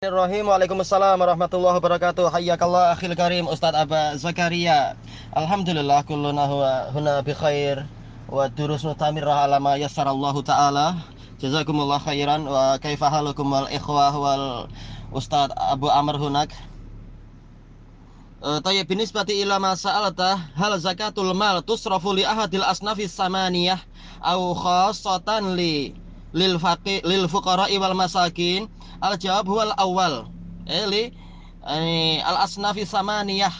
Bismillahirrahmanirrahim. Waalaikumsalam warahmatullahi wabarakatuh. Hayyakallah akhil karim Ustaz Aba Zakaria. Alhamdulillah kulluna huwa huna bi khair wa durus mutamirrah ala ma yassarallahu taala. Jazakumullah khairan wa kaifa halukum wal ikhwah wal Ustaz Abu Amr hunak. Uh, Tayyib binisbati ila ma sa'alta hal zakatul mal tusrafu li ahadil asnafis samaniyah au khassatan li lil faqi lil fuqara wal masakin Al jawab huwal awal. Eli eh, al asnafi samaniyah.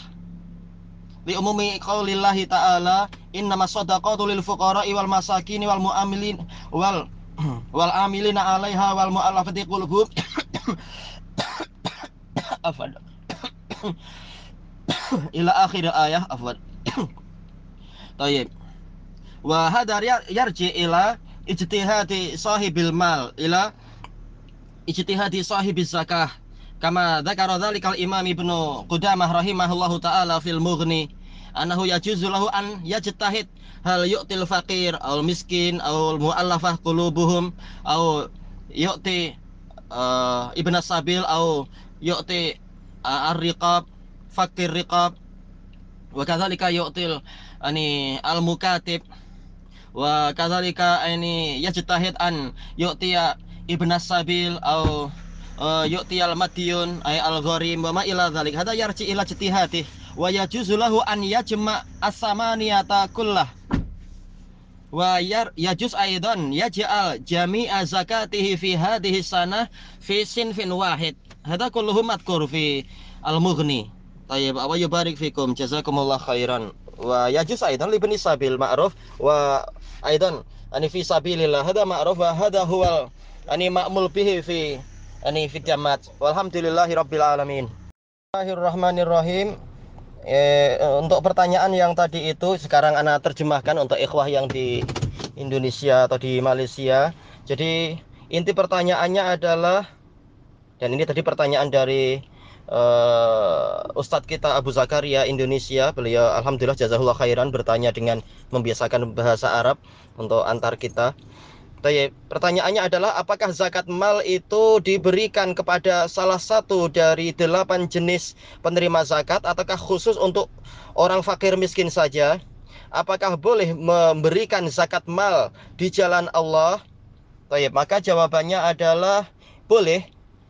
Li umumi qaulillahi ta'ala innama shadaqatu lil fuqara wal masakin wal muamilin wal wal amilina 'alaiha wal mu'allafati qulubuhum. afad. ila akhir ayah. Tayyib. Wa hadar yarji ila ijtihadi sahibil mal ila ijtihadi sahibi zakah. Kama dzakara dzalikal imam ibnu Qudamah rahimahullahu taala fil mughni annahu yajuzu lahu an yajtahid hal yu'til faqir aw miskin aw mu'allafah qulubuhum aw yu'ti uh, ibn sabil aw yu'ti uh, ar-riqab fakir riqab wa kadzalika yu'til ani al-mukatib wa kadzalika ini yajtahid an yu'tiya ibn sabil au uh, yu'tiyal madiyun ay al gharim wa ma ila dzalik hada yarji ila ijtihadih wa yajuzu lahu an yajma as-samaniyata kullah. Wa yar yajuz aidan yaj'al jami'a zakatihi fi hadhihi sanah fi sinfin wahid. Hada kulluhu madkur fi al-mughni. Tayyib wa yubarik fikum jazakumullah khairan. Wa yajuz aidan li ibn sabil ma'ruf wa aidan ani fi sabilillah. Hada ma'ruf wa hada huwal ani ma'mul bihi fi ani fi jamat walhamdulillahi rabbil alamin. Bismillahirrahmanirrahim. Eh, untuk pertanyaan yang tadi itu sekarang anak terjemahkan untuk ikhwah yang di Indonesia atau di Malaysia. Jadi inti pertanyaannya adalah dan ini tadi pertanyaan dari uh, Ustadz kita Abu Zakaria Indonesia. Beliau Alhamdulillah jazahullah khairan bertanya dengan membiasakan bahasa Arab untuk antar kita Pertanyaannya adalah apakah zakat mal itu diberikan kepada salah satu dari delapan jenis penerima zakat ataukah khusus untuk orang fakir miskin saja? Apakah boleh memberikan zakat mal di jalan Allah? Tayyip, maka jawabannya adalah boleh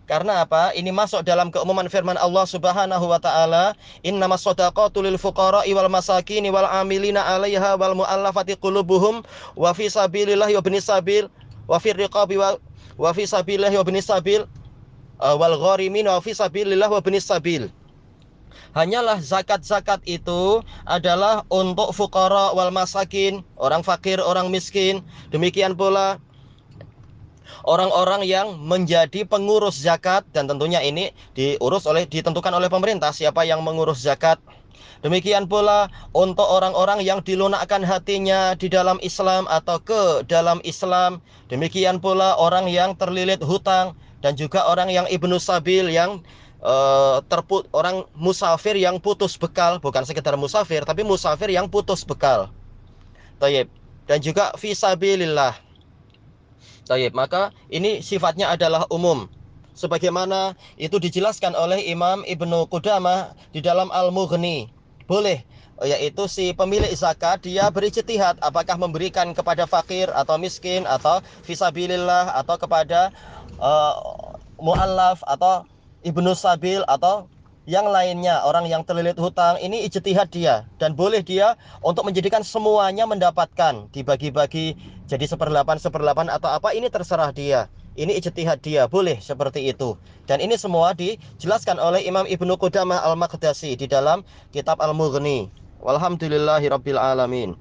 karena apa? Ini masuk dalam keumuman firman Allah Subhanahu wa taala, "Innamas shadaqatu lil fuqara'i wal masakin wal 'amilina 'alaiha wal mu'allafati qulubuhum wa fi sabilillahi wa ibnis sabil wa fi riqabi wa wa fi sabilillahi wa ibnis sabil uh, wal gharimin wa fi sabilillah wa sabil." Hanyalah zakat-zakat itu adalah untuk fuqara wal masakin, orang fakir, orang miskin. Demikian pula orang-orang yang menjadi pengurus zakat dan tentunya ini diurus oleh ditentukan oleh pemerintah siapa yang mengurus zakat. Demikian pula untuk orang-orang yang dilunakkan hatinya di dalam Islam atau ke dalam Islam. Demikian pula orang yang terlilit hutang dan juga orang yang ibnu sabil yang uh, terput orang musafir yang putus bekal, bukan sekedar musafir tapi musafir yang putus bekal. Dan juga fisabilillah Tayyib, maka ini sifatnya adalah umum. Sebagaimana itu dijelaskan oleh Imam Ibnu Qudamah di dalam Al-Mughni. Boleh yaitu si pemilik zakat dia berijtihad apakah memberikan kepada fakir atau miskin atau fisabilillah atau kepada uh, muallaf atau ibnu sabil atau yang lainnya orang yang terlilit hutang. Ini ijtihad dia. Dan boleh dia untuk menjadikan semuanya mendapatkan. Dibagi-bagi jadi seperlapan seperlapan atau apa ini terserah dia. Ini ijtihad dia boleh seperti itu. Dan ini semua dijelaskan oleh Imam Ibnu Qudamah Al-Maqdasi di dalam kitab Al-Mughni. Walhamdulillahi rabbil alamin